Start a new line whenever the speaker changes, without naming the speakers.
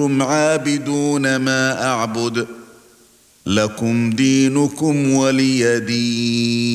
عابدون ما أعبد لكم دينكم ولي دين.